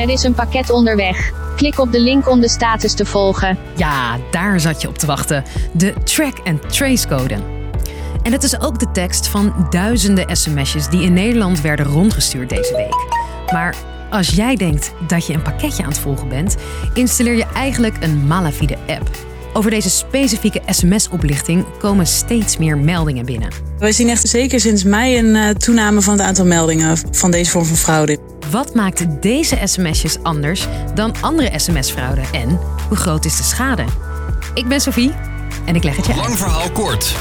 Er is een pakket onderweg. Klik op de link om de status te volgen. Ja, daar zat je op te wachten. De track-and-trace code. En het is ook de tekst van duizenden sms'jes die in Nederland werden rondgestuurd deze week. Maar als jij denkt dat je een pakketje aan het volgen bent, installeer je eigenlijk een malafide app. Over deze specifieke sms-oplichting komen steeds meer meldingen binnen. Wij zien echt zeker sinds mei een uh, toename van het aantal meldingen van deze vorm van fraude. Wat maakt deze sms'jes anders dan andere sms-fraude en hoe groot is de schade? Ik ben Sophie en ik leg het je uit. Lang verhaal kort.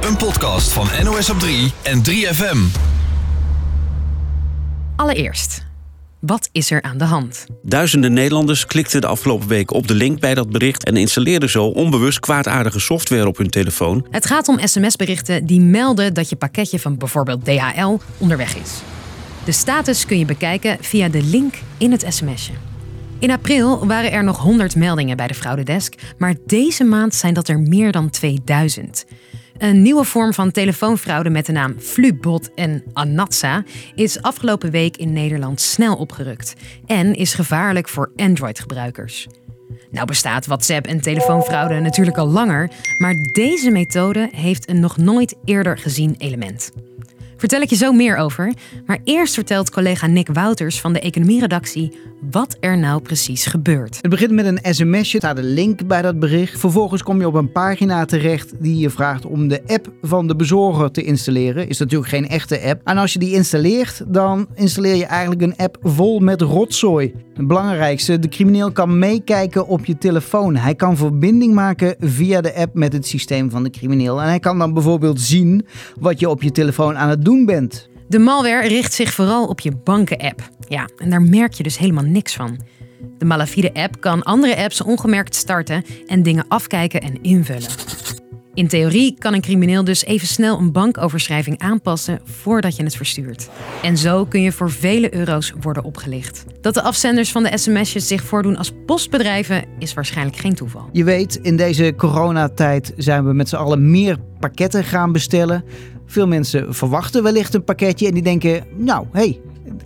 Een podcast van NOS op 3 en 3FM. Allereerst, wat is er aan de hand? Duizenden Nederlanders klikten de afgelopen week op de link bij dat bericht en installeerden zo onbewust kwaadaardige software op hun telefoon. Het gaat om sms-berichten die melden dat je pakketje van bijvoorbeeld DHL onderweg is. De status kun je bekijken via de link in het sms'je. In april waren er nog 100 meldingen bij de fraudedesk, maar deze maand zijn dat er meer dan 2000. Een nieuwe vorm van telefoonfraude met de naam Flubot en Anatsa is afgelopen week in Nederland snel opgerukt en is gevaarlijk voor Android-gebruikers. Nou bestaat WhatsApp en telefoonfraude natuurlijk al langer, maar deze methode heeft een nog nooit eerder gezien element. Vertel ik je zo meer over. Maar eerst vertelt collega Nick Wouters van de economieredactie wat er nou precies gebeurt. Het begint met een sms'je, staat een link bij dat bericht. Vervolgens kom je op een pagina terecht die je vraagt om de app van de bezorger te installeren. Is natuurlijk geen echte app. En als je die installeert, dan installeer je eigenlijk een app vol met rotzooi. Het belangrijkste, de crimineel kan meekijken op je telefoon. Hij kan verbinding maken via de app met het systeem van de crimineel. En hij kan dan bijvoorbeeld zien wat je op je telefoon aan het doen bent. De malware richt zich vooral op je banken-app. Ja, en daar merk je dus helemaal niks van. De Malafide-app kan andere apps ongemerkt starten en dingen afkijken en invullen. In theorie kan een crimineel dus even snel een bankoverschrijving aanpassen voordat je het verstuurt. En zo kun je voor vele euro's worden opgelicht. Dat de afzenders van de sms'jes zich voordoen als postbedrijven is waarschijnlijk geen toeval. Je weet, in deze coronatijd zijn we met z'n allen meer pakketten gaan bestellen. Veel mensen verwachten wellicht een pakketje en die denken, nou, hé, hey,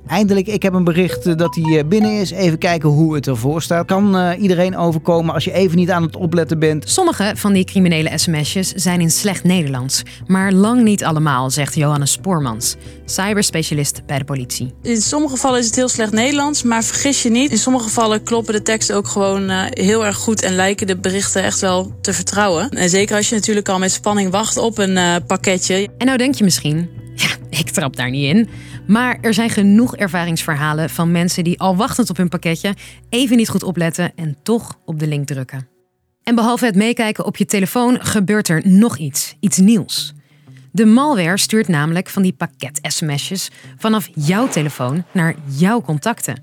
Eindelijk, ik heb een bericht eh, dat hij eh, binnen is. Even kijken hoe het ervoor staat. Kan uh, iedereen overkomen als je even niet aan het opletten bent? Sommige van die criminele sms'jes zijn in slecht Nederlands. Maar lang niet allemaal, zegt Johannes Spoormans, cyberspecialist bij de politie. In sommige gevallen is het heel slecht Nederlands, maar vergis je niet. In sommige gevallen kloppen de teksten ook gewoon uh, heel erg goed en lijken de berichten echt wel te vertrouwen. En zeker als je natuurlijk al met spanning wacht op een uh, pakketje. En nou denk je misschien, ik trap daar niet in. Maar er zijn genoeg ervaringsverhalen van mensen die al wachtend op hun pakketje even niet goed opletten en toch op de link drukken. En behalve het meekijken op je telefoon gebeurt er nog iets, iets nieuws. De malware stuurt namelijk van die pakket-sms'jes vanaf jouw telefoon naar jouw contacten.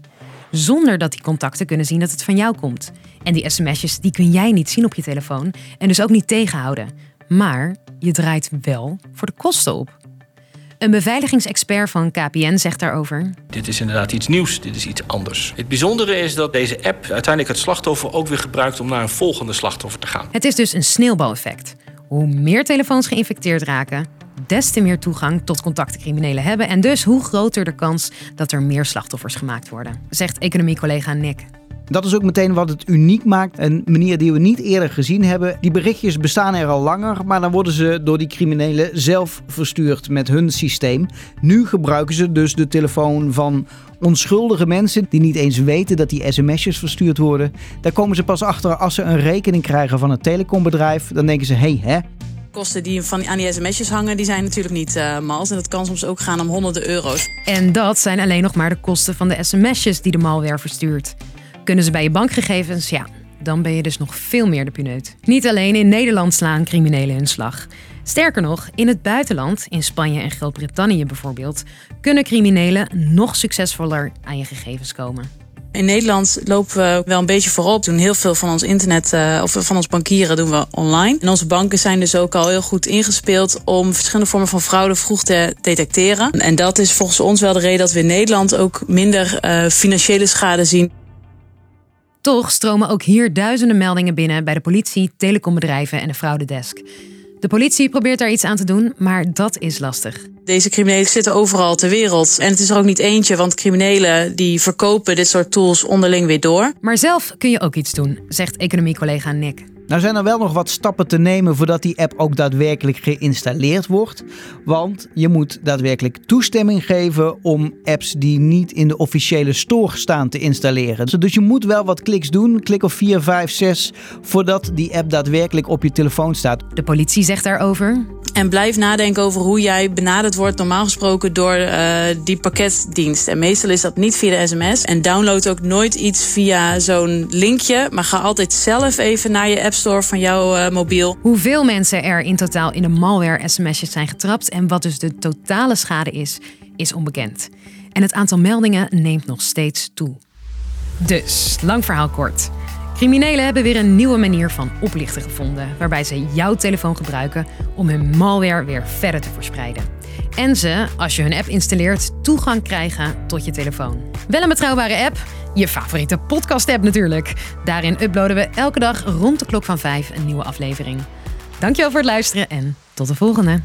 Zonder dat die contacten kunnen zien dat het van jou komt. En die sms'jes die kun jij niet zien op je telefoon en dus ook niet tegenhouden. Maar je draait wel voor de kosten op. Een beveiligingsexpert van KPN zegt daarover. Dit is inderdaad iets nieuws, dit is iets anders. Het bijzondere is dat deze app uiteindelijk het slachtoffer ook weer gebruikt om naar een volgende slachtoffer te gaan. Het is dus een sneeuwbaleffect. Hoe meer telefoons geïnfecteerd raken, des te meer toegang tot contacten criminelen hebben en dus hoe groter de kans dat er meer slachtoffers gemaakt worden, zegt economiecollega Nick. Dat is ook meteen wat het uniek maakt. Een manier die we niet eerder gezien hebben. Die berichtjes bestaan er al langer, maar dan worden ze door die criminelen zelf verstuurd met hun systeem. Nu gebruiken ze dus de telefoon van onschuldige mensen die niet eens weten dat die sms'jes verstuurd worden. Daar komen ze pas achter als ze een rekening krijgen van een telecombedrijf. Dan denken ze, hé, hey, hè, kosten die van, aan die sms'jes hangen, die zijn natuurlijk niet uh, mals. En dat kan soms ook gaan om honderden euro's. En dat zijn alleen nog maar de kosten van de sms'jes die de malware verstuurt. Kunnen ze bij je bankgegevens? Ja, dan ben je dus nog veel meer de puneut. Niet alleen in Nederland slaan criminelen hun slag. Sterker nog, in het buitenland, in Spanje en Groot-Brittannië bijvoorbeeld, kunnen criminelen nog succesvoller aan je gegevens komen. In Nederland lopen we wel een beetje voorop. We doen heel veel van ons internet uh, of van ons bankieren doen we online. En onze banken zijn dus ook al heel goed ingespeeld om verschillende vormen van fraude vroeg te detecteren. En dat is volgens ons wel de reden dat we in Nederland ook minder uh, financiële schade zien. Toch stromen ook hier duizenden meldingen binnen bij de politie, telecombedrijven en de fraudedesk. De politie probeert daar iets aan te doen, maar dat is lastig. Deze criminelen zitten overal ter wereld. En het is er ook niet eentje, want criminelen die verkopen dit soort tools onderling weer door. Maar zelf kun je ook iets doen, zegt economiecollega Nick. Nou zijn er wel nog wat stappen te nemen voordat die app ook daadwerkelijk geïnstalleerd wordt. Want je moet daadwerkelijk toestemming geven om apps die niet in de officiële store staan te installeren. Dus je moet wel wat kliks doen, klik of 4, 5, 6, voordat die app daadwerkelijk op je telefoon staat. De politie zegt daarover. En blijf nadenken over hoe jij benaderd wordt, normaal gesproken door uh, die pakketdienst. En meestal is dat niet via de sms. En download ook nooit iets via zo'n linkje, maar ga altijd zelf even naar je App Store van jouw uh, mobiel. Hoeveel mensen er in totaal in de malware sms'jes zijn getrapt en wat dus de totale schade is, is onbekend. En het aantal meldingen neemt nog steeds toe. Dus, lang verhaal kort. Criminelen hebben weer een nieuwe manier van oplichten gevonden, waarbij ze jouw telefoon gebruiken om hun malware weer verder te verspreiden. En ze, als je hun app installeert, toegang krijgen tot je telefoon. Wel een betrouwbare app, je favoriete podcast-app natuurlijk. Daarin uploaden we elke dag rond de klok van 5 een nieuwe aflevering. Dankjewel voor het luisteren en tot de volgende.